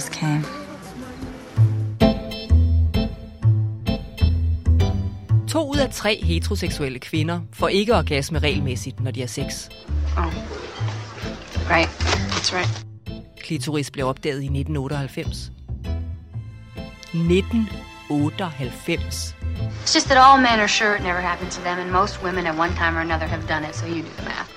just came. To ud af tre heteroseksuelle kvinder får ikke orgasme regelmæssigt, når de har sex. Oh. Right. That's right. Klitoris blev opdaget i 1998. 1998. It's just that all men are sure it never happened to them, and most women at one time or another have done it, so you do the math.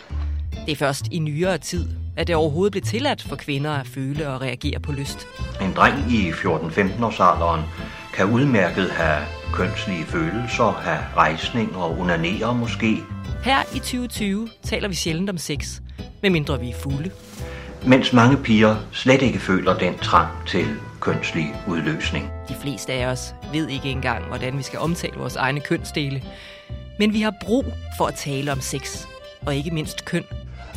Det er først i nyere tid, at det overhovedet blev tilladt for kvinder at føle og reagere på lyst. En dreng i 14-15 års alderen kan udmærket have kønslige følelser, have rejsning og unanere måske, Her i 2020 taler vi sjældent om sex, medmindre vi er fulde. mens mange piger slet ikke føler den trang til kønslig udløsning. De fleste af os ved ikke engang, hvordan vi skal omtale vores egne kønsdele. Men vi har brug for at tale om sex, og ikke mindst køn.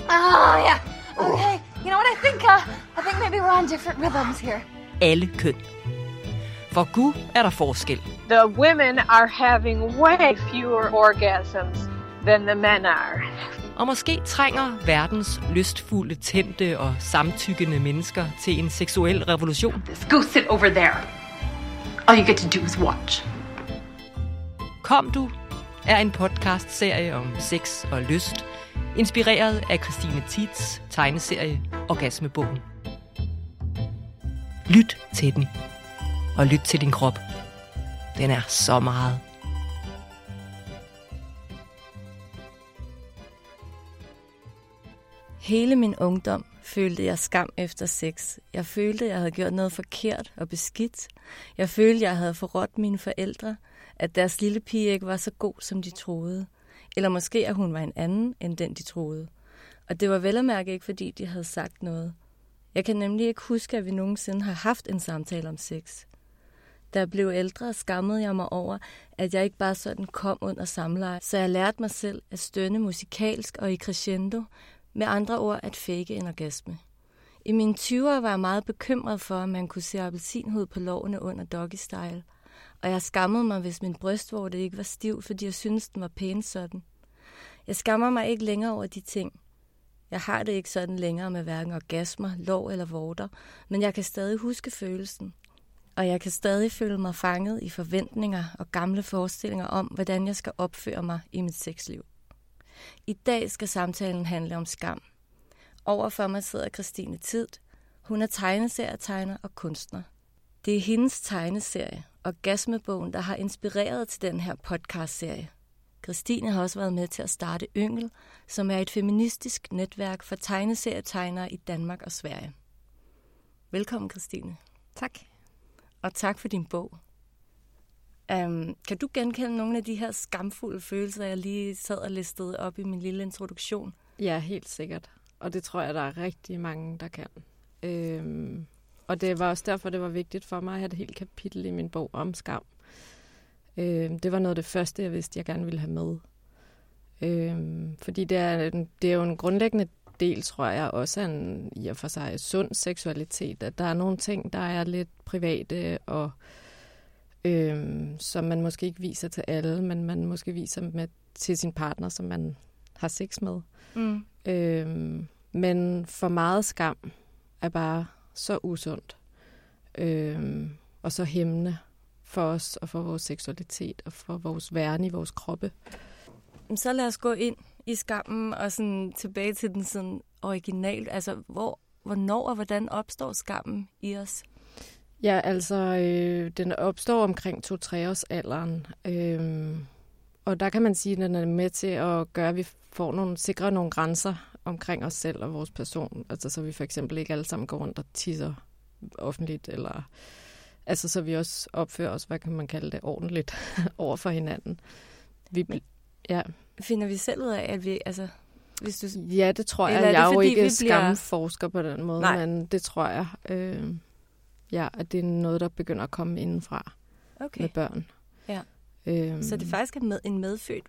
Oh, yeah. Okay. You know what I think? Uh, I think maybe we're on different rhythms here. Alle køn. For Gud er der forskel. The women are having way fewer orgasms than the men are. Og måske trænger verdens lystfulde, tændte og samtykkende mennesker til en seksuel revolution. Go sit over there. All you get to do is watch. Kom du er en podcastserie om sex og lyst, inspireret af Christine Tits tegneserie Orgasmebogen. Lyt til den, og lyt til din krop. Den er så meget. Hele min ungdom følte jeg skam efter sex. Jeg følte, jeg havde gjort noget forkert og beskidt. Jeg følte, jeg havde forrådt mine forældre, at deres lille pige ikke var så god, som de troede. Eller måske, at hun var en anden, end den de troede. Og det var vel at mærke ikke, fordi de havde sagt noget. Jeg kan nemlig ikke huske, at vi nogensinde har haft en samtale om sex. Da jeg blev ældre, skammede jeg mig over, at jeg ikke bare sådan kom under samleje, så jeg lærte mig selv at stønne musikalsk og i crescendo, med andre ord at fake en orgasme. I mine 20'er var jeg meget bekymret for, at man kunne se appelsinhud på lårene under doggy style, og jeg skammede mig, hvis min brystvorte ikke var stiv, fordi jeg syntes, den var pæn sådan. Jeg skammer mig ikke længere over de ting. Jeg har det ikke sådan længere med hverken orgasmer, lår eller vorter, men jeg kan stadig huske følelsen. Og jeg kan stadig føle mig fanget i forventninger og gamle forestillinger om, hvordan jeg skal opføre mig i mit sexliv. I dag skal samtalen handle om skam. Overfor mig sidder Christine Tid. Hun er tegneserietegner og kunstner. Det er hendes tegneserie, Orgasmebogen, der har inspireret til den her podcastserie. Christine har også været med til at starte Yngel, som er et feministisk netværk for tegneserietegnere i Danmark og Sverige. Velkommen, Christine. Tak. Og tak for din bog. Um, kan du genkende nogle af de her skamfulde følelser, jeg lige sad og listede op i min lille introduktion? Ja, helt sikkert. Og det tror jeg, der er rigtig mange, der kan. Øhm, og det var også derfor, det var vigtigt for mig at have et helt kapitel i min bog om skam. Øhm, det var noget af det første, jeg vidste, jeg gerne ville have med. Øhm, fordi det er, det er jo en grundlæggende del, tror jeg, også en i og for sig sund seksualitet, at der er nogle ting, der er lidt private og øhm, som man måske ikke viser til alle, men man måske viser med til sin partner, som man har sex med. Mm. Øhm, men for meget skam er bare så usundt øhm, og så hæmmende for os og for vores seksualitet og for vores væren i vores kroppe. Så lad os gå ind i skammen og sådan tilbage til den sådan original. Altså, hvor, hvornår og hvordan opstår skammen i os? Ja, altså, øh, den opstår omkring 2-3 års alderen. Øh, og der kan man sige, at den er med til at gøre, at vi får nogle, sikre nogle grænser omkring os selv og vores person. Altså, så vi for eksempel ikke alle sammen går rundt og tisser offentligt, eller altså, så vi også opfører os, hvad kan man kalde det, ordentligt over for hinanden. Vi, ja. Finder vi selv ud af, at vi, altså, hvis du... Ja, det tror jeg. Eller er det, jeg er jo ikke bliver- skamforsker på den måde, Nej. men det tror jeg. Øh, ja, at det er noget, der begynder at komme indenfra Okay. med børn. Ja. Øhm, Så det faktisk er med, en medfødt,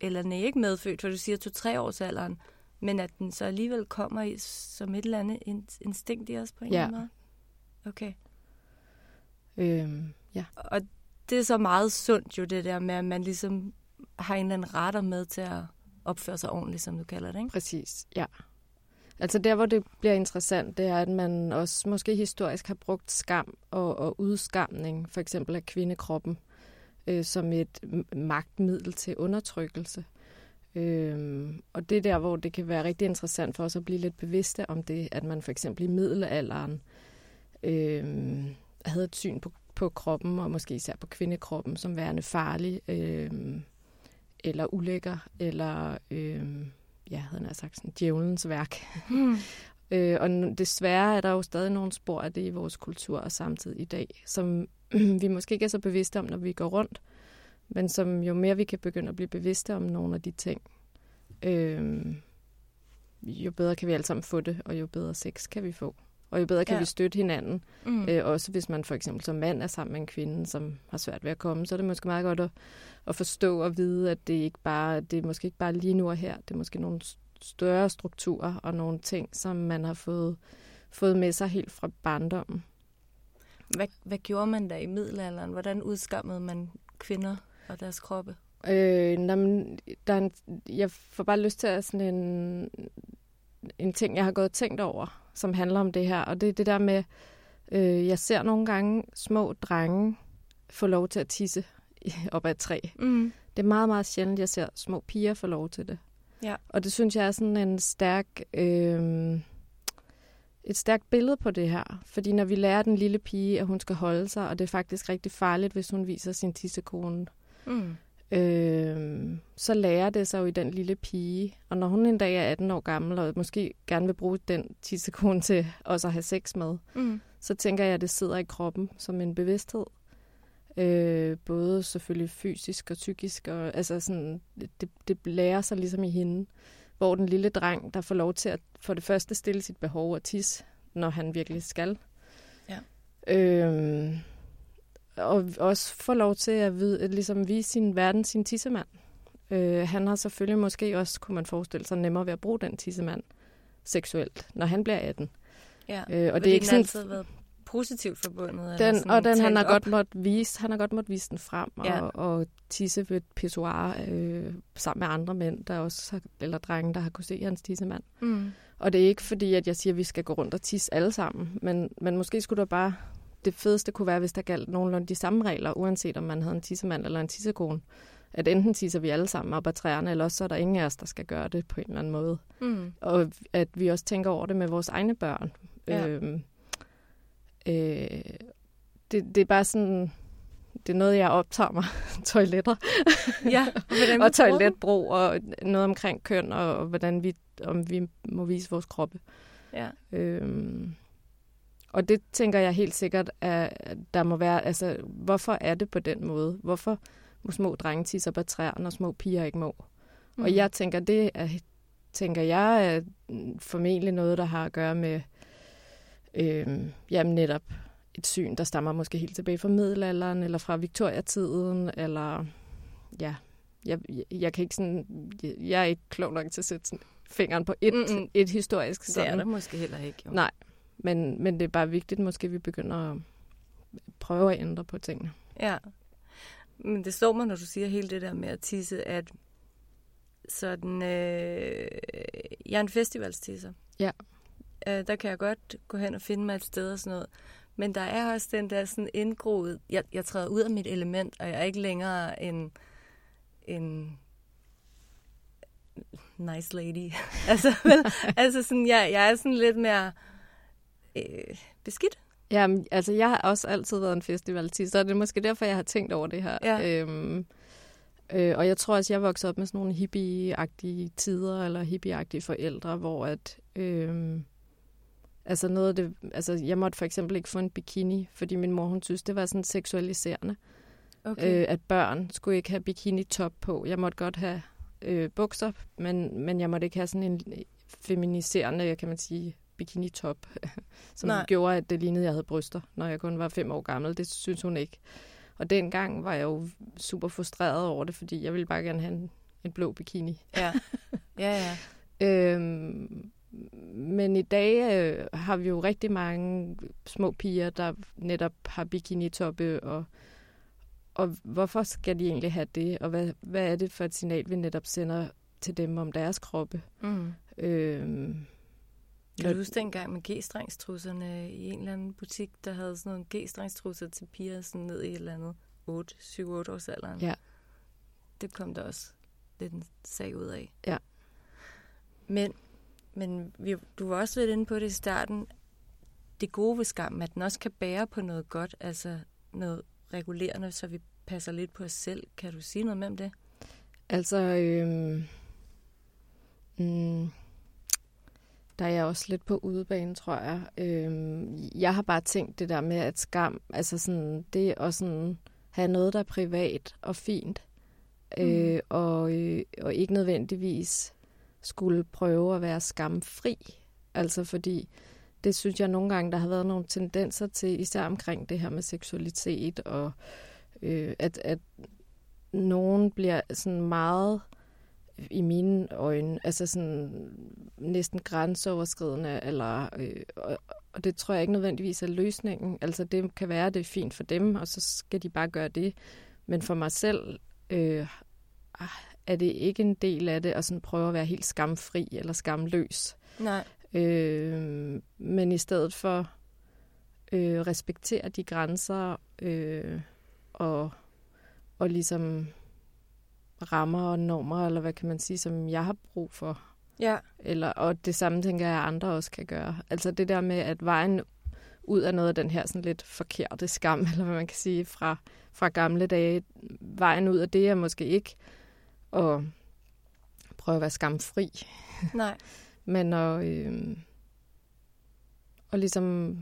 eller nej, ikke medfødt, for du siger to-tre års alderen, men at den så alligevel kommer i, som et eller andet in- instinkt i os på en Ja. eller anden måde? Okay. øhm, ja. Og det er så meget sundt jo, det der med, at man ligesom har en eller anden retter med til at opføre sig ordentligt, som du kalder det, ikke? Præcis, ja. Altså der, hvor det bliver interessant, det er, at man også måske historisk har brugt skam og, og udskamning, for eksempel af kvindekroppen, øh, som et magtmiddel til undertrykkelse. Øh, og det er der, hvor det kan være rigtig interessant for os at blive lidt bevidste om det, at man for eksempel i middelalderen øh, havde et syn på, på kroppen, og måske især på kvindekroppen, som værende farlig, øh, eller ulækker, eller... Øh, ja, havde jeg sagt, sådan djævelens værk. Mm. øh, og desværre er der jo stadig nogle spor af det i vores kultur og samtid i dag, som vi måske ikke er så bevidste om, når vi går rundt, men som jo mere vi kan begynde at blive bevidste om nogle af de ting, øh, jo bedre kan vi alle sammen få det, og jo bedre sex kan vi få. Og jo bedre kan ja. vi støtte hinanden. Mm. Øh, også hvis man for eksempel som mand er sammen med en kvinde, som har svært ved at komme, så er det måske meget godt at, at forstå og vide, at det ikke bare det er måske ikke bare lige nu og her. Det er måske nogle større strukturer og nogle ting, som man har fået, fået med sig helt fra barndommen. Hvad, hvad gjorde man da i middelalderen? Hvordan udskammede man kvinder og deres kroppe? Øh, når der er en, jeg får bare lyst til at sådan en, en ting, jeg har gået og tænkt over, som handler om det her. Og det er det der med, øh, jeg ser nogle gange små drenge få lov til at tisse op ad et træ. Mm. Det er meget, meget sjældent, jeg ser små piger få lov til det. Ja. Og det synes jeg er sådan en stærk... Øh, et stærkt billede på det her. Fordi når vi lærer den lille pige, at hun skal holde sig, og det er faktisk rigtig farligt, hvis hun viser sin tissekone, mm øh, så lærer det sig jo i den lille pige. Og når hun en dag er 18 år gammel, og måske gerne vil bruge den tissekone til også at have sex med, mm. så tænker jeg, at det sidder i kroppen som en bevidsthed. Øh, både selvfølgelig fysisk og psykisk. Og, altså sådan, det, det lærer sig ligesom i hende. Hvor den lille dreng, der får lov til at for det første stille sit behov og tisse, når han virkelig skal. Ja. Øh, og også få lov til at vide, ligesom vise sin verden, sin tissemand. Øh, han har selvfølgelig måske også, kunne man forestille sig, nemmere ved at bruge den tissemand seksuelt, når han bliver 18. Ja, øh, og det er ikke sådan, altid været positivt forbundet. Den, eller og den han har op. godt måtte vise, han har godt måtte vise den frem ja. og, og tisse ved et pissoir øh, sammen med andre mænd, der også har, eller drenge, der har kunne se hans tissemand. Mm. Og det er ikke fordi, at jeg siger, at vi skal gå rundt og tisse alle sammen, men, men måske skulle der bare det fedeste kunne være, hvis der galt nogenlunde de samme regler, uanset om man havde en tissemand eller en tissekone. At enten tisser vi alle sammen op ad træerne, eller også så er der ingen af os, der skal gøre det på en eller anden måde. Mm. Og at vi også tænker over det med vores egne børn. Ja. Øhm, øh, det, det er bare sådan, det er noget, jeg optager mig. Toiletter. Ja, og, og toiletbrug, og noget omkring køn, og, og hvordan vi, om vi må vise vores kroppe. Ja. Øhm, og det tænker jeg helt sikkert, at der må være, altså, hvorfor er det på den måde? Hvorfor må små drenge tisse op ad træerne, og små piger ikke må? Mm. Og jeg tænker, det er, tænker jeg, er formentlig noget, der har at gøre med, øh, jamen netop et syn, der stammer måske helt tilbage fra middelalderen, eller fra Victoriatiden, eller ja, jeg, jeg, jeg kan ikke sådan, jeg, jeg er ikke klog nok til at sætte sådan fingeren på et, Mm-mm. et historisk sådan. Det er der måske heller ikke, jo. Nej, men, men det er bare vigtigt, måske vi begynder at prøve at ændre på tingene. Ja. Men det står mig, når du siger hele det der med at tisse, at sådan, øh, jeg er en festivalstisser. Ja. Øh, der kan jeg godt gå hen og finde mig et sted og sådan noget. Men der er også den der sådan indgroet, jeg, jeg træder ud af mit element, og jeg er ikke længere en, en nice lady. altså, vel, altså sådan, jeg, jeg er sådan lidt mere øh, beskidt. Ja, altså jeg har også altid været en festivaltist, så det er måske derfor, jeg har tænkt over det her. Ja. Øhm, øh, og jeg tror også, jeg voksede op med sådan nogle hippie-agtige tider, eller hippie-agtige forældre, hvor at... Øh, altså noget af det... Altså jeg måtte for eksempel ikke få en bikini, fordi min mor, hun synes, det var sådan seksualiserende. Okay. Øh, at børn skulle ikke have bikini-top på. Jeg måtte godt have øh, bukser, men, men jeg måtte ikke have sådan en feminiserende, kan man sige, bikini-top, som Nej. gjorde, at det lignede, at jeg havde bryster, når jeg kun var fem år gammel. Det synes hun ikke. Og dengang var jeg jo super frustreret over det, fordi jeg ville bare gerne have en, en blå bikini. Ja, ja, ja. øhm, men i dag øh, har vi jo rigtig mange små piger, der netop har bikini-toppe, og, og hvorfor skal de egentlig have det? Og hvad, hvad er det for et signal, vi netop sender til dem om deres kroppe? Mm. Øhm, Kan du huske dengang med g-strengstrusserne i en eller anden butik, der havde sådan nogle g-strengstrusser til piger sådan ned i et eller andet 8, 7-8 års alderen? Ja. Det kom der også lidt en sag ud af. Ja. Men, men vi, du var også lidt inde på det i starten. Det gode ved skam, at den også kan bære på noget godt, altså noget regulerende, så vi passer lidt på os selv. Kan du sige noget mere om det? Altså, øhm, mm, der er jeg også lidt på udebane, tror jeg. Øhm, jeg har bare tænkt det der med, at skam, altså sådan, det at sådan have noget, der er privat og fint, øh, Mm. og, øh, og ikke nødvendigvis skulle prøve at være skamfri. Altså fordi, det synes jeg nogle gange, der har været nogle tendenser til, især omkring det her med seksualitet, og øh, at, at nogen bliver sådan meget i mine øjne, altså sådan næsten grænseoverskridende, eller, øh, og, og det tror jeg ikke nødvendigvis er løsningen. Altså det kan være, det er fint for dem, og så skal de bare gøre det. Men for mig selv øh, er det ikke en del af det at sådan prøve at være helt skamfri eller skamløs. Nej. Øh, men i stedet for øh, respektere de grænser øh, og, og ligesom rammer og normer, eller hvad kan man sige, som jeg har brug for. Ja. Eller, og det samme tænker jeg, at andre også kan gøre. Altså det der med, at vejen ud af noget af den her sådan lidt forkerte skam, eller hvad man kan sige, fra, fra gamle dage, vejen ud af det er måske ikke at prøve at være skamfri. Nej. Men at, øh, at ligesom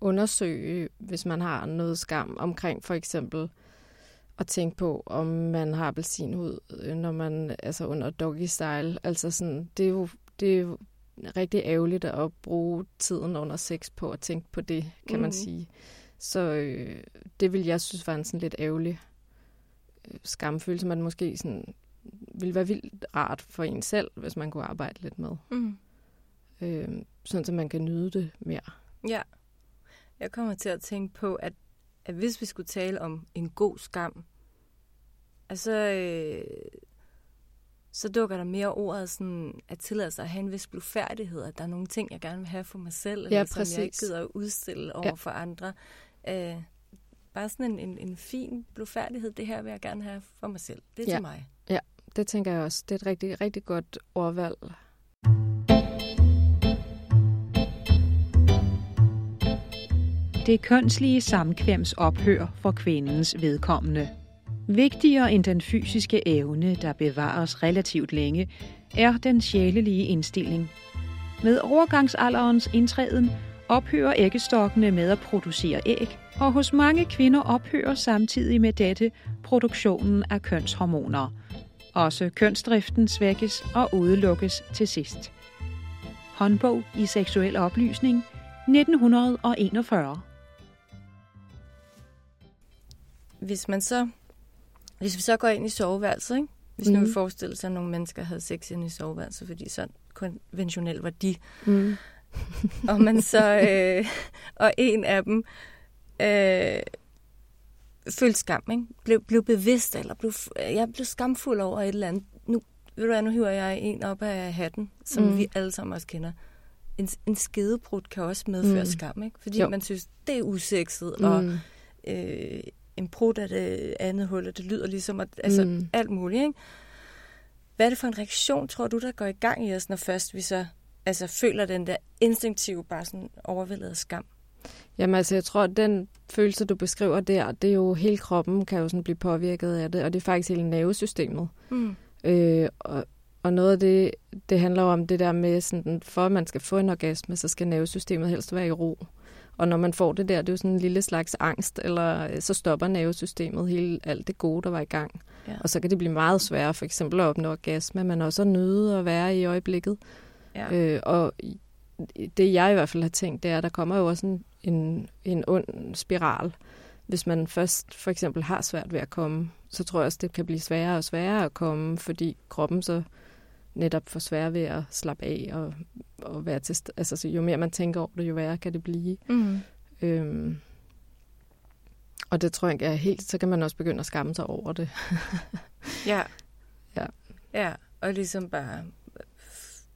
undersøge, hvis man har noget skam omkring for eksempel at tænke på, om man har appelsinhud, øh, når man altså under doggy style. Altså sådan, det er jo, det er jo rigtig ærgerligt at bruge tiden under sex på at tænke på det, kan mm. man sige. Så øh, det vil jeg synes var en sådan lidt ærgerlig øh, skamfølelse, man måske sådan ville være vildt rart for en selv, hvis man kunne arbejde lidt med. Mm. Øh, sådan, så man kan nyde det mere. Ja. Jeg kommer til at tænke på, at, at hvis vi skulle tale om en god skam, altså, øh, så dukker der mere ordet sådan, at tillade sig at have en vis blufærdighed, at der er nogle ting, jeg gerne vil have for mig selv, eller Ja, som jeg ikke gider at udstille over ja. for andre. Øh, bare sådan en, en, en fin blufærdighed, det her vil jeg gerne have for mig selv. Det er Ja. til mig. Ja, det tænker jeg også. Det er et rigtig, rigtig godt ordvalg. Det kønslige samkvems ophør for kvindens vedkommende. Vigtigere end den fysiske evne, der bevares relativt længe, er den sjælelige indstilling. Med overgangsalderens indtræden ophører æggestokkene med at producere æg, og hos mange kvinder ophører samtidig med dette produktionen af kønshormoner. Også kønsdriften svækkes og udelukkes til sidst. Håndbog i seksuel oplysning 1941 Hvis man så, hvis vi så går ind i soveværelset, ikke? hvis mm. nu Mhm. vi forestiller sig, at nogle mennesker havde sex inde i soveværelset, fordi sådan konventionelt var de, Mm. og man så, øh, og en af dem øh, følte skam, ikke? Blev, blev bevidst, eller blev, jeg blev skamfuld over et eller andet. Nu, ved du hvad, nu hiver jeg en op af hatten, som Mm. vi alle sammen også kender. En, en skedebrud kan også medføre Mm. skam, ikke? Fordi Jo. man synes, det er usekset, mm. og øh, en brud af det andet hul, og det lyder ligesom, at, altså Mm. alt muligt, ikke? Hvad er det for en reaktion, tror du, der går i gang i os, når først vi så altså, føler den der instinktive, bare sådan overvældet af skam? Jamen altså, jeg tror, at den følelse, du beskriver der, det er jo hele kroppen kan jo sådan blive påvirket af det, og det er faktisk hele nervesystemet. Mm. Øh, og, og noget af det, det handler jo om det der med, sådan, for at man skal få en orgasme, så skal nervesystemet helst være i ro. Og når man får det der, det er jo sådan en lille slags angst, eller øh, så stopper nervesystemet hele alt det gode, der var i gang. Ja. Og så kan det blive meget sværere for eksempel at opnå orgasme, men også at nyde at være i øjeblikket. Ja. Øh, og det jeg i hvert fald har tænkt, det er, at der kommer jo også en, en, en ond spiral. Hvis man først for eksempel har svært ved at komme, så tror jeg også, det kan blive sværere og sværere at komme, fordi kroppen så netop får sværere ved at slappe af og, og være til altså, så jo mere man tænker over det, jo værre kan det blive. Mm. Øhm, og det tror jeg er helt, så kan man også begynde at skamme sig over det. Ja. Ja. Ja, og ligesom bare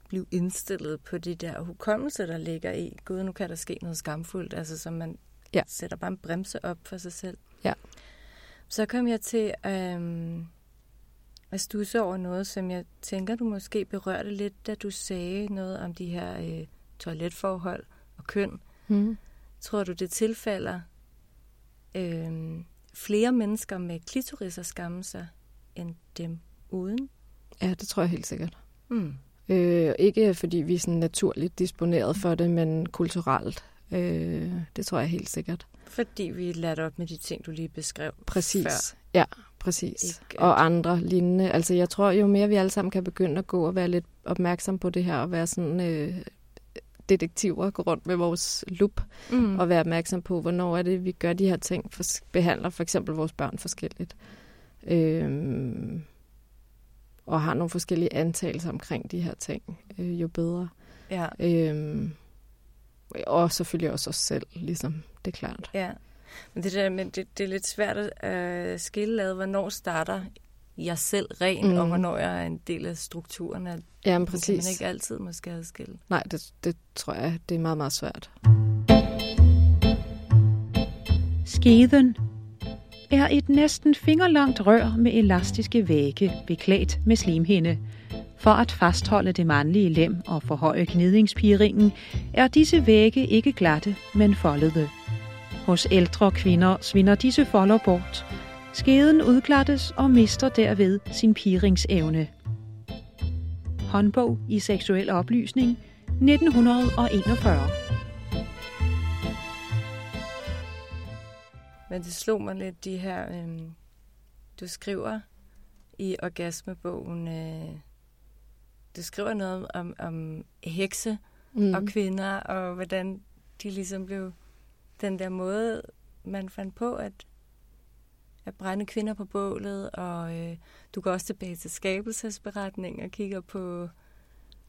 blive indstillet på de der hukommelser, der ligger i. Gud, nu kan der ske noget skamfuldt, altså så man Ja. sætter bare en bremse op for sig selv. Ja. Så kom jeg til øhm, at stusse over noget, som jeg tænker, du måske berørte lidt, da du sagde noget om de her øh, toiletforhold og køn. Mm. Tror du, det tilfælder øh, flere mennesker med klitoris at skamme sig, end dem uden? Ja, det tror jeg helt sikkert. Mm. Øh, ikke fordi vi er sådan naturligt disponeret for det, men kulturelt. Øh, det tror jeg helt sikkert. Fordi vi er lært op med de ting, du lige beskrev Præcis. før. Ja, præcis. Ikke, Og andre lignende. Altså jeg tror, jo mere vi alle sammen kan begynde at gå og være lidt opmærksom på det her, og være sådan øh, detektiver, gå rundt med vores lup, Mm. og være opmærksom på, hvornår er det, vi gør de her ting, for, behandler for eksempel vores børn forskelligt. Øhm, og har nogle forskellige antagelser omkring de her ting, øh, jo bedre. Ja, Øhm, og selvfølgelig også os selv, ligesom, det er klart. ja. Men det der med, det, det er lidt svært at øh, skille ad, hvornår starter jeg selv ren, mm. Og hvornår jeg er en del af strukturen. At Ja, men det kan man præcis. ikke altid måske adskille. Nej, det, det tror jeg, det er meget, meget svært. Skeden er et næsten fingerlangt rør med elastiske vægge beklædt med slimhinde. For at fastholde det mandlige lem og forhøje gnidningspiringen, er disse vægge ikke glatte, men foldede. Hos ældre kvinder svinder disse folder bort. Skeden udglattes og mister derved sin piringsevne. Håndbog i seksuel oplysning 1941. Men det slog mig lidt, de her, øhm, du skriver i orgasmebogen, øh, du skriver noget om, om hekse mm. og kvinder, og hvordan de ligesom blev den der måde, man fandt på at, at brænde kvinder på bålet, og øh, du går også tilbage til skabelsesberetningen og kigger på,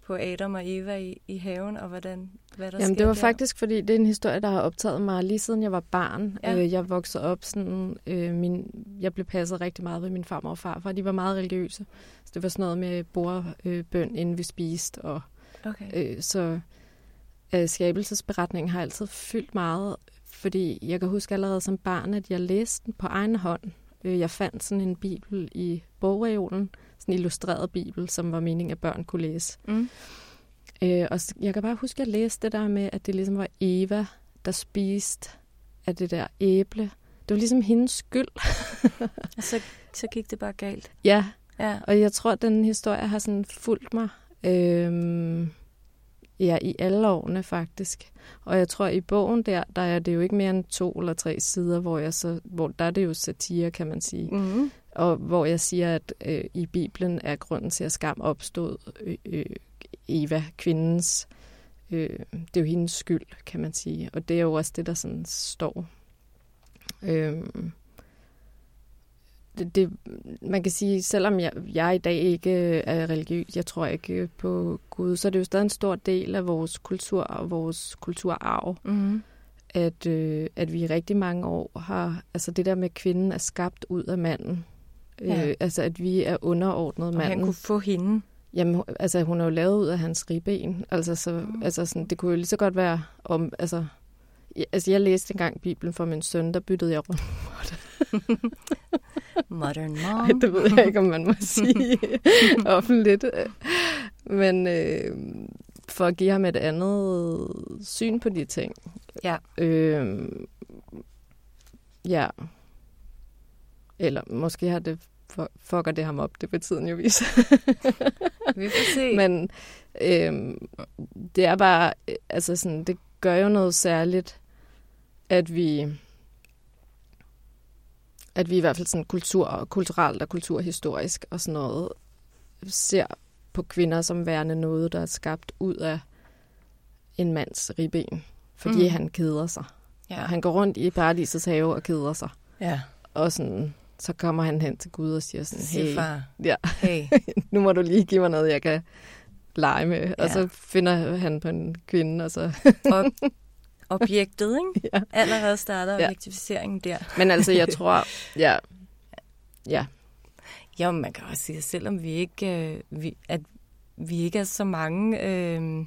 på Adam og Eva i, i haven, og hvordan, hvad der Jamen, det var der. faktisk, fordi det er en historie, der har optaget mig lige siden jeg var barn. Ja. Øh, jeg voksede op sådan, øh, min, jeg blev passet rigtig meget ved min farmor og farfar. De var meget religiøse. Så det var sådan noget med bordbøn, øh, inden vi spiste. Og, Okay. øh, så øh, skabelsesberetningen har altid fyldt meget, fordi jeg kan huske allerede som barn, at jeg læste den på egen hånd. Øh, jeg fandt sådan en bibel i bogreolen, sådan en illustreret bibel, som var meningen, at børn kunne læse. Mm. Øh, og jeg kan bare huske, at jeg læste det der med, at det ligesom var Eva, der spiste af det der æble. Det var ligesom hendes skyld. Og så, så gik det bare galt. Ja, Ja. og jeg tror, at den historie har sådan fulgt mig. Øhm, ja, i alle årene faktisk. Og jeg tror, i bogen der, der er det jo ikke mere end to eller tre sider, hvor, jeg så, hvor der er det jo satire, kan man sige. Mm. Og hvor jeg siger, at øh, i Bibelen er grunden til, at skam opstod øh, øh, Eva, kvindens. Øh, det er jo hendes skyld, kan man sige. Og det er jo også det, der sådan står. Øh, det, det, man kan sige, selvom jeg, jeg i dag ikke er religiøs, jeg tror ikke på Gud, så er det jo stadig en stor del af vores kultur og vores kulturarv, Mm. at, øh, at vi i rigtig mange år har, altså det der med, at kvinden er skabt ud af manden. Ja. Øh, altså at vi er underordnet Og manden. han kunne få hende. Jamen, altså hun er jo lavet ud af hans ribben. Altså, så, mm. altså sådan, det kunne jo lige så godt være om, altså, jeg, altså jeg læste engang Bibelen for min søn, der byttede jeg rundt. Modern mom. Det ved jeg ikke, om man må sige offentligt. Men øh, for at give ham et andet syn på de ting. Ja. Øh, ja. Eller måske har det fu- fucker det ham op, det vil tiden jo vise. Vi får se. Men øh, det er bare, altså sådan, det gør jo noget særligt, at vi at vi i hvert fald sådan kultur, kulturelt og kulturhistorisk og sådan noget, ser på kvinder som værende noget, der er skabt ud af en mands ribben, fordi Mm. han keder sig. ja. Han går rundt i paradisets have og keder sig. ja. Og sådan, så kommer han hen til Gud og siger sådan, hey, far. ja, Hey. nu må du lige give mig noget, jeg kan lege med. Ja. Og så finder han på en kvinde, og så... Og objektet, ikke? Ja. Allerede starter Ja. der. Men altså, jeg tror... Ja, ja, men man kan også sige, at selvom vi ikke, øh, vi, at vi ikke er så mange, øh,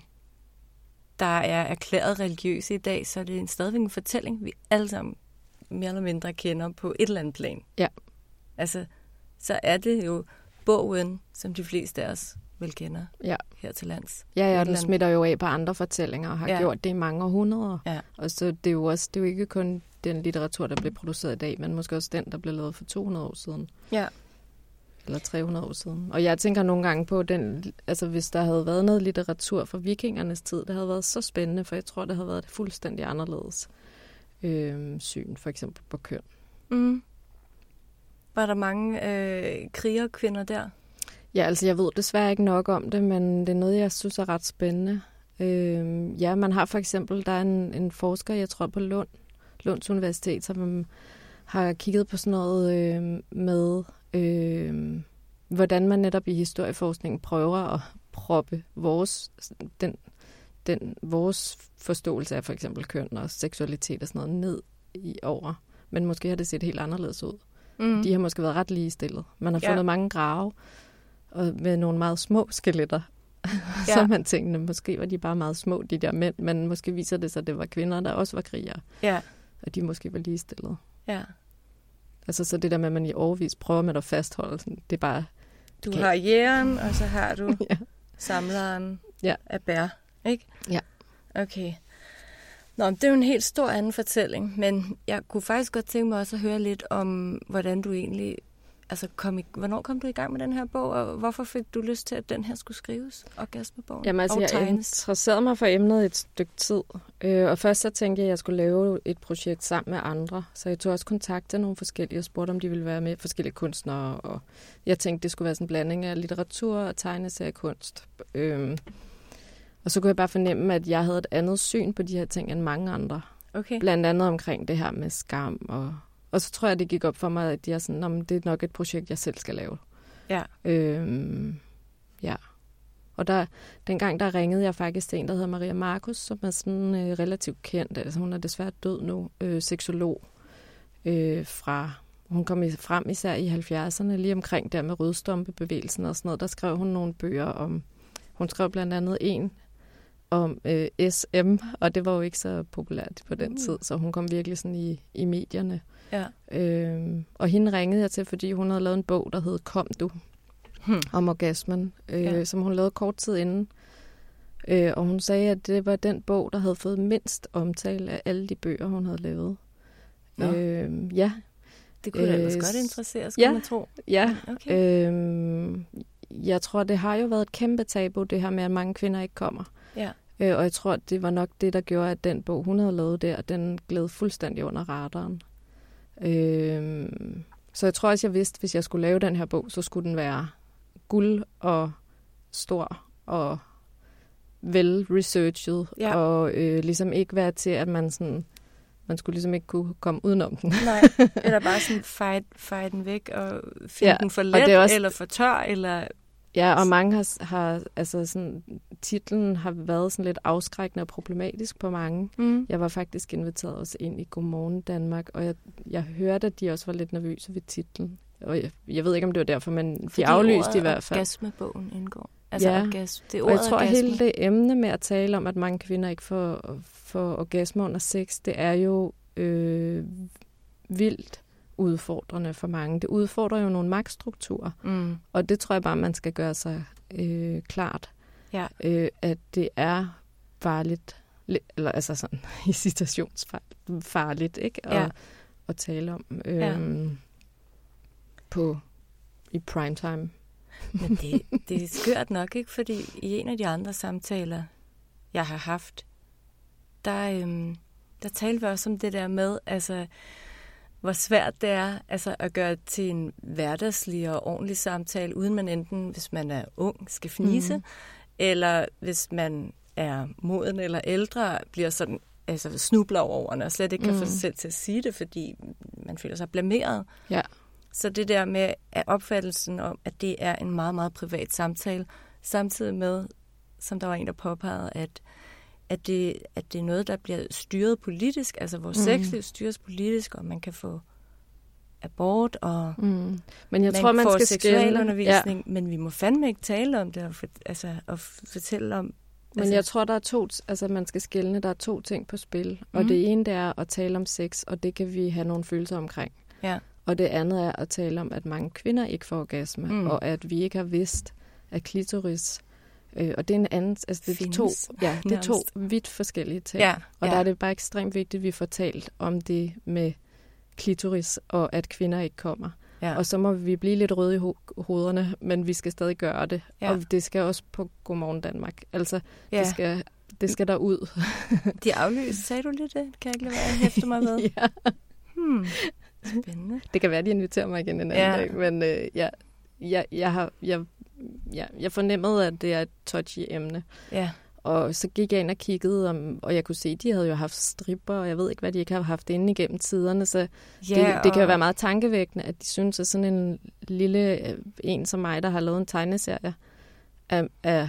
der er erklæret religiøse i dag, så er det stadigvæk en fortælling, vi alle sammen mere eller mindre kender på et eller andet plan. Ja. Altså, så er det jo bogen, som de fleste af os vel kender ja. her til lands. Ja, ja, den smitter jo af på andre fortællinger og har ja. gjort det i mange århundreder. Ja. Og så det er jo også, det er jo ikke kun den litteratur, der bliver produceret i dag, men måske også den, der blev lavet for 200 år siden. Ja. Eller 300 år siden. Og jeg tænker nogle gange på, den, altså hvis der havde været noget litteratur fra vikingernes tid, det havde været så spændende, for jeg tror, det havde været fuldstændig anderledes øh, syn, for eksempel på køn. Mm. Var der mange øh, krigerkvinder der? Ja, altså jeg ved desværre ikke nok om det, men det er noget, jeg synes er ret spændende. Øh, ja, man har for eksempel, der er en, en forsker, jeg tror på Lund, Lunds Universitet, som har kigget på sådan noget øh, med, øh, hvordan man netop i historieforskningen prøver at proppe vores, den, den, vores forståelse af for eksempel køn og seksualitet og sådan noget ned i over. Men måske har det set helt anderledes ud. Mm. De har måske været ret ligestillet. Man har fundet ja. mange grave og med nogle meget små skeletter. Ja. så man tænkte, måske var de bare meget små, de der mænd, men måske viser det sig, at det var kvinder, der også var krigere. Ja. Og de måske var ligestillet. Ja. Altså så det der med, at man i overvis prøver med at fastholde, sådan, det er bare... Du okay. har jægeren, og så har du ja. samleren ja. af bær, ikke? Ja. Okay. Nå, det er jo en helt stor anden fortælling, men jeg kunne faktisk godt tænke mig også at høre lidt om, hvordan du egentlig altså kom i, hvornår kom du i gang med den her bog, og hvorfor fik du lyst til, at den her skulle skrives, Orgasmebogen? Jamen altså, jeg tegnes? interesserede mig for emnet et stykke tid, øh, og først så tænkte jeg, at jeg skulle lave et projekt sammen med andre, så jeg tog også kontakt til nogle forskellige og spurgte, om de ville være med, forskellige kunstnere, og jeg tænkte, det skulle være sådan en blanding af litteratur og tegneseriekunst. Øh, og så kunne jeg bare fornemme, at jeg havde et andet syn på de her ting end mange andre. Okay. Blandt andet omkring det her med skam og og så tror jeg, det gik op for mig, at jeg sådan, det er nok et projekt, jeg selv skal lave. Ja. Øhm, ja. Og der, dengang der ringede jeg faktisk til en, der hedder Maria Markus, som er sådan øh, relativt kendt. Altså hun er desværre død nu, øh, seksolog øh, fra... Hun kom frem især i 70'erne, lige omkring der med rødstompebevægelsen og sådan noget. Der skrev hun nogle bøger om... Hun skrev blandt andet en om øh, SM, og det var jo ikke så populært på den uh. tid, så hun kom virkelig sådan i, i medierne. Ja. Øhm, og hende ringede jeg til, fordi hun havde lavet en bog, der hed Kom du, hmm. om orgasmen, øh, ja. som hun lavede kort tid inden. Øh, og hun sagde, at det var den bog, der havde fået mindst omtale af alle de bøger, hun havde lavet. Nå. Øh, ja. Det kunne da ellers øh, godt interessere, skulle ja, man tro. Ja. Okay. Øh, jeg tror, det har jo været et kæmpe tabu, det her med, at mange kvinder ikke kommer. Ja. Øh, og jeg tror, det var nok det, der gjorde, at den bog, hun havde lavet der, den gled fuldstændig under radaren. Øh, så jeg tror også, jeg vidste, hvis jeg skulle lave den her bog, så skulle den være guld og stor og vel researchet ja. og øh, ligesom ikke være til, at man sådan man skulle ligesom ikke kunne komme udenom den. Nej, eller bare sådan feje, feje den væk og finde ja, den for let, også, eller for tør, eller Ja, og mange har, har altså sådan, titlen har været sådan lidt afskrækkende og problematisk på mange. Mm. Jeg var faktisk inviteret også ind i Godmorgen Danmark, og jeg, jeg hørte, at de også var lidt nervøse ved titlen. Og jeg, jeg ved ikke, om det var derfor, men Fordi de aflyste i hvert fald. orgasmebogen indgår. Altså ja, orgasme. Det er og jeg tror, orgasme. hele det emne med at tale om, at mange kvinder ikke får, får orgasme under sex, det er jo øh, vildt udfordrende for mange. Det udfordrer jo nogle magtstrukturer, mm. og det tror jeg bare, man skal gøre sig øh, klart, ja. øh, at det er farligt, eller altså sådan i citationsfarligt, ikke? At, ja. at tale om øh, ja. på i primetime. Men det, det er skørt nok, ikke? Fordi i en af de andre samtaler, jeg har haft, der, øhm, der talte vi også om det der med, altså, hvor svært det er altså, at gøre til en hverdagslig og ordentlig samtale, uden man enten, hvis man er ung, skal fnise, mm. eller hvis man er moden eller ældre, bliver sådan altså snubler over og slet ikke kan mm. få sig selv til at sige det, fordi man føler sig blameret. Ja. Så det der med at opfattelsen om, at det er en meget, meget privat samtale, samtidig med, som der var en, der påpegede, at, at, det, at det er noget, der bliver styret politisk, altså vores mm. sexliv styres politisk, og man kan få abort, og Mm. Men jeg man tror, man får skal seksualundervisning, ja. men vi må fandme ikke tale om det, og, for, altså, og fortælle om... Men altså, jeg tror, der er to, altså man skal skille, der er to ting på spil. Og Mhm. det ene, det er at tale om sex, og det kan vi have nogle følelser omkring. Ja. Og det andet er at tale om, at mange kvinder ikke får orgasme, Mm. mm. og at vi ikke har vidst, at klitoris... Øh, og det er en anden... Altså det er, to, ja, det er to vidt forskellige ting. Ja, Og ja. der er det bare ekstremt vigtigt, at vi får talt om det med klitoris, og at kvinder ikke kommer. Ja. Og så må vi blive lidt røde i ho- hovederne, men vi skal stadig gøre det. Ja. Og det skal også på Godmorgen Danmark. Altså, Ja. det, skal, det skal der ud. De aflyst. Sagde du lige det? Kan jeg ikke lade være at hæfte mig ved? ja. Hmm. Spændende. Det kan være, de inviterer mig igen en anden Ja. dag, men øh, ja, jeg, jeg, har, jeg, ja, jeg fornemmede, at det er et touchy emne. Ja. Og så gik jeg ind og kiggede, om, og jeg kunne se, at de havde jo haft stripper, og jeg ved ikke, hvad de ikke har haft inde igennem tiderne, så Ja, det, det kan jo og- være meget tankevækkende, at de synes, at sådan en lille øh, en som mig, der har lavet en tegneserie, er, er,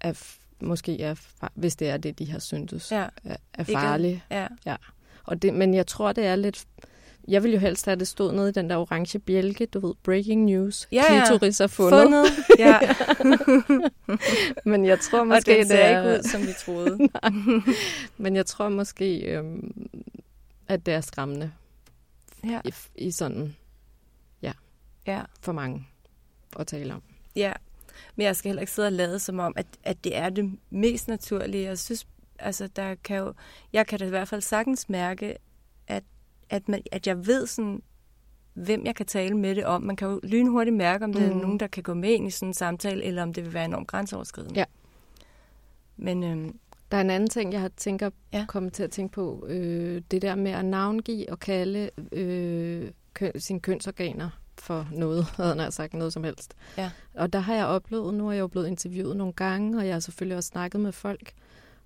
er måske er, hvis det er det, de har syntes, Ja. er, er Ikke- farlig. ja. ja. Og det, men jeg tror, det er lidt... Jeg vil jo helst have, at det stod nede i den der orange bjælke, du ved, breaking news. Ja, ja. Klitoris er fundet. Fundet, ja. men jeg tror måske, det er... ikke ud, som vi troede. Men jeg tror måske, øhm, at det er skræmmende. Ja. I, I sådan, ja, Ja. for mange at tale om. Ja, men jeg skal heller ikke sidde og lade som om, at, at det er det mest naturlige. Jeg synes, altså, der kan jo, jeg kan da i hvert fald sagtens mærke, at, at, man, at jeg ved sådan, hvem jeg kan tale med det om. Man kan jo lynhurtigt mærke, om det mm. er nogen, der kan gå med ind i sådan en samtale, eller om det vil være enormt grænseoverskridende. Ja. Men øhm, Der er en anden ting, jeg har tænker, ja. kommet til at tænke på. Øh, det der med at navngive og kalde øh, køn, sine kønsorganer for noget, havde jeg sagt noget som helst. Ja. Og der har jeg oplevet, nu er jeg jo blevet interviewet nogle gange, og jeg har selvfølgelig også snakket med folk,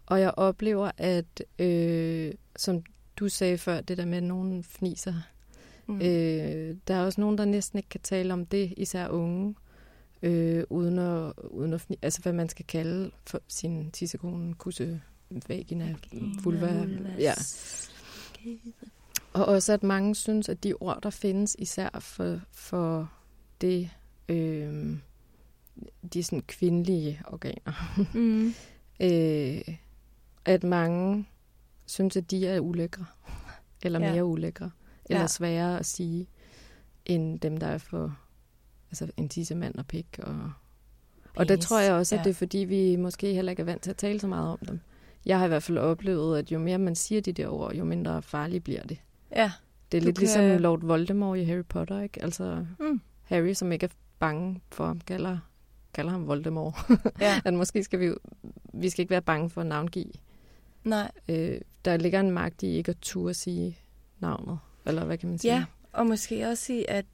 og jeg oplever, at øh, som du sagde før, det der med, at nogen fniser, Mm. mm. øh, der er også nogen, der næsten ikke kan tale om det, især unge, øh, uden, at, uden at fni, altså hvad man skal kalde for sin tissekone, kusse, vagina, vulva. Ja. Og også, at mange synes, at de ord, der findes, især for, for det, øh, de sådan kvindelige organer, Mm. øh, at mange synes, at de er ulækre, eller Ja. mere ulækre, eller Ja. sværere at sige, end dem, der er for altså en tissemand og pik. Og, og der tror jeg også, at ja. det er fordi, vi måske heller ikke er vant til at tale så meget om dem. Jeg har i hvert fald oplevet, at jo mere man siger de der ord, jo mindre farlige bliver det. Ja. Det er Du lidt kan- ligesom Lord Voldemort i Harry Potter, ikke? Altså Mm. Harry, som ikke er bange for ham, kalder, kalder ham Voldemort. Ja. at måske skal vi vi skal ikke være bange for at navngive. Nej. Øh, der ligger en magt i ikke at turde sige navnet, eller hvad kan man sige? Ja, og måske også i at,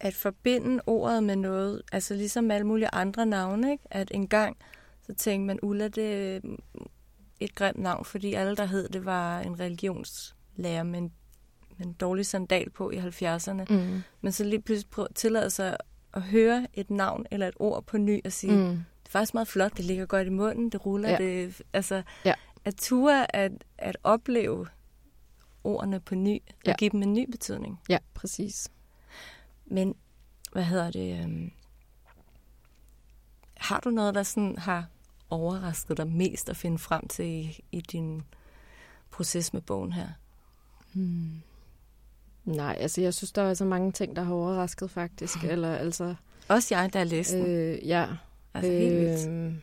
at forbinde ordet med noget, altså ligesom alle mulige andre navne, ikke? at en gang så tænkte man, Ulla, det er et grimt navn, fordi alle, der hed det, var en religionslærer med en, med en dårlig sandal på i 70'erne. Mm. Men så lige pludselig prøv, tillader sig at høre et navn eller et ord på ny og sige, Mm. det er faktisk meget flot, det ligger godt i munden, det ruller, Ja. det, altså Ja. At ture at, at opleve ordene på ny, og Ja. give dem en ny betydning. Ja, præcis. Men, hvad hedder det? Øhm, har du noget, der sådan har overrasket dig mest at finde frem til i, i din proces med bogen her? Hmm. Nej, altså jeg synes, der er så mange ting, der har overrasket faktisk. Eller altså... Også jeg, der har læst den. Øh, ja. Altså, helt vildt.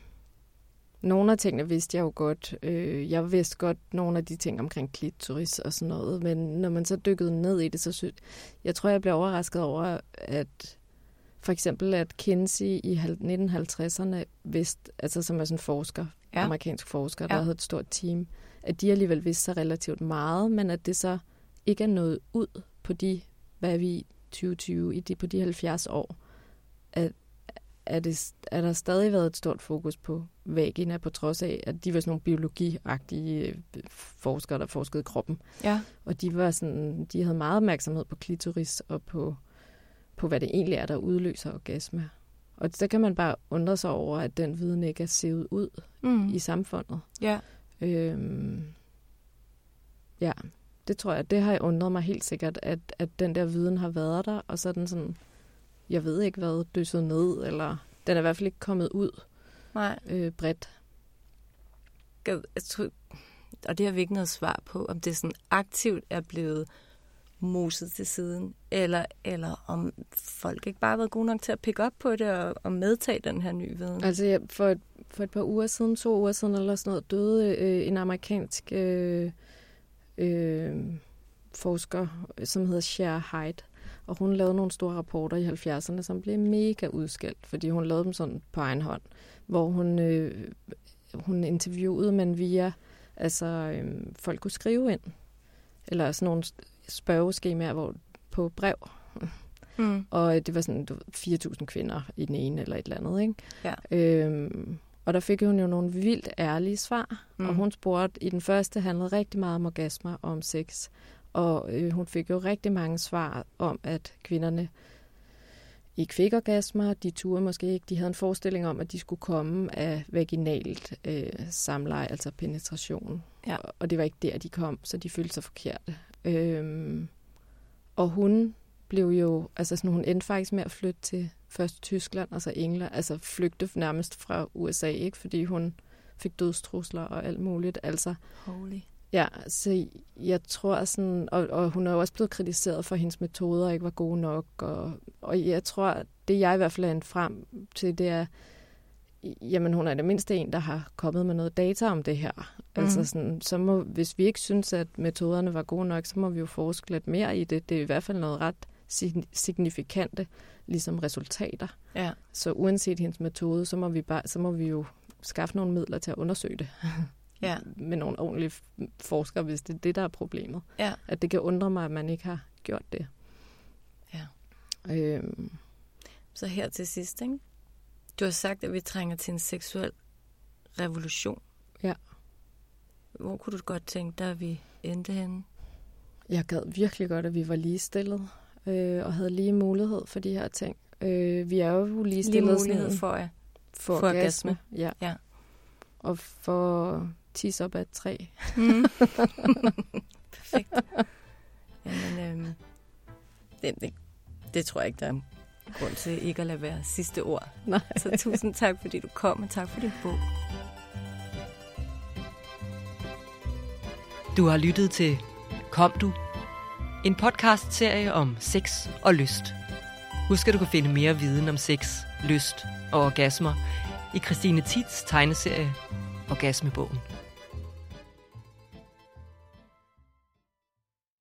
Nogle af tingene vidste jeg jo godt. Øh, jeg vidste godt nogle af de ting omkring klitoris og sådan noget, men når man så dykkede ned i det, så synes jeg tror, jeg blev overrasket over, at for eksempel, at Kinsey i 1950'erne vidste, altså som er sådan en forsker, Ja. amerikansk forsker, der Ja. havde et stort team, at de alligevel vidste sig relativt meget, men at det så ikke er nået ud på de, hvad er vi i 2020, i de, på de 70 år, at er, det, er der stadig været et stort fokus på vagina, på trods af, at de var sådan nogle biologiagtige øh, forskere, der forskede kroppen. Ja. Og de var sådan, de havde meget opmærksomhed på klitoris og på, på hvad det egentlig er, der udløser orgasme. Og så kan man bare undre sig over, at den viden ikke er sevet ud Mm. i samfundet. Ja. Øhm, ja. Det tror jeg, det har undret mig helt sikkert, at, at den der viden har været der, og så er den sådan, jeg ved ikke hvad, døsset ned, eller den er i hvert fald ikke kommet ud Nej. øh, bredt. Jeg, jeg tror, og det har vi ikke noget svar på, om det sådan aktivt er blevet moset til siden, eller, eller om folk ikke bare har været gode nok til at pick op på det og, og medtage den her nye viden. Altså ja, for, et, for et par uger siden, to uger siden eller sådan noget, døde øh, en amerikansk øh, øh, forsker, som hedder Cher Hyde. Og hun lavede nogle store rapporter i 70'erne, som blev mega udskældt, fordi hun lavede dem sådan på egen hånd, hvor hun, øh, hun interviewede, men via, altså øh, folk kunne skrive ind, eller sådan nogle spørgeskemaer hvor, på brev. Mm. Og det var sådan du, 4.000 kvinder i den ene eller et eller andet, ikke? Ja. Øhm, og der fik hun jo nogle vildt ærlige svar. Mm. Og hun spurgte, i den første handlede rigtig meget om orgasmer og om sex. Og øh, hun fik jo rigtig mange svar om, at kvinderne ikke fik orgasmer. De turde måske ikke. De havde en forestilling om, at de skulle komme af vaginalt øh, samleje, altså penetration. Ja. Og, og det var ikke der, de kom, så de følte sig forkerte. Øhm, og hun blev jo, altså sådan, hun endte faktisk med at flytte til først Tyskland, altså England, altså flygte nærmest fra USA, ikke? Fordi hun fik dødstrusler og alt muligt. Altså, Holy. Ja, så jeg tror sådan, og, og hun er jo også blevet kritiseret for, at hendes metoder ikke var gode nok, og, og jeg tror, det jeg i hvert fald er frem til, det er, jamen hun er det mindste en, der har kommet med noget data om det her. Mm. Altså sådan, så må, hvis vi ikke synes, at metoderne var gode nok, så må vi jo forske lidt mere i det. Det er i hvert fald noget ret signifikante ligesom resultater. Ja. Så uanset hendes metode, så må vi, bare, så må vi jo skaffe nogle midler til at undersøge det. Ja. med nogle ordentlige forskere, hvis det er det, der er problemet. Ja. At det kan undre mig, at man ikke har gjort det. Ja. Øhm. Så her til sidst, ikke? Du har sagt, at vi trænger til en seksuel revolution. Ja. Hvor kunne du godt tænke dig, at vi endte henne? Jeg gad virkelig godt, at vi var ligestillet øh, og havde lige mulighed for de her ting. Øh, vi er jo ligestillet. Lige mulighed sådan, for, ja. for, for orgasme. orgasme. Ja. ja. Og for tis op af et træ. Mm. Perfekt. Jamen, øhm, det, det, det tror jeg ikke, der er grund til ikke at lade være sidste ord. Nej. Så tusind tak, fordi du kom, og tak for din bog. Du har lyttet til Kom du? En podcast-serie om sex og lyst. Husk, at du kan finde mere viden om sex, lyst og orgasmer i Christine Tits tegneserie Orgasmebogen.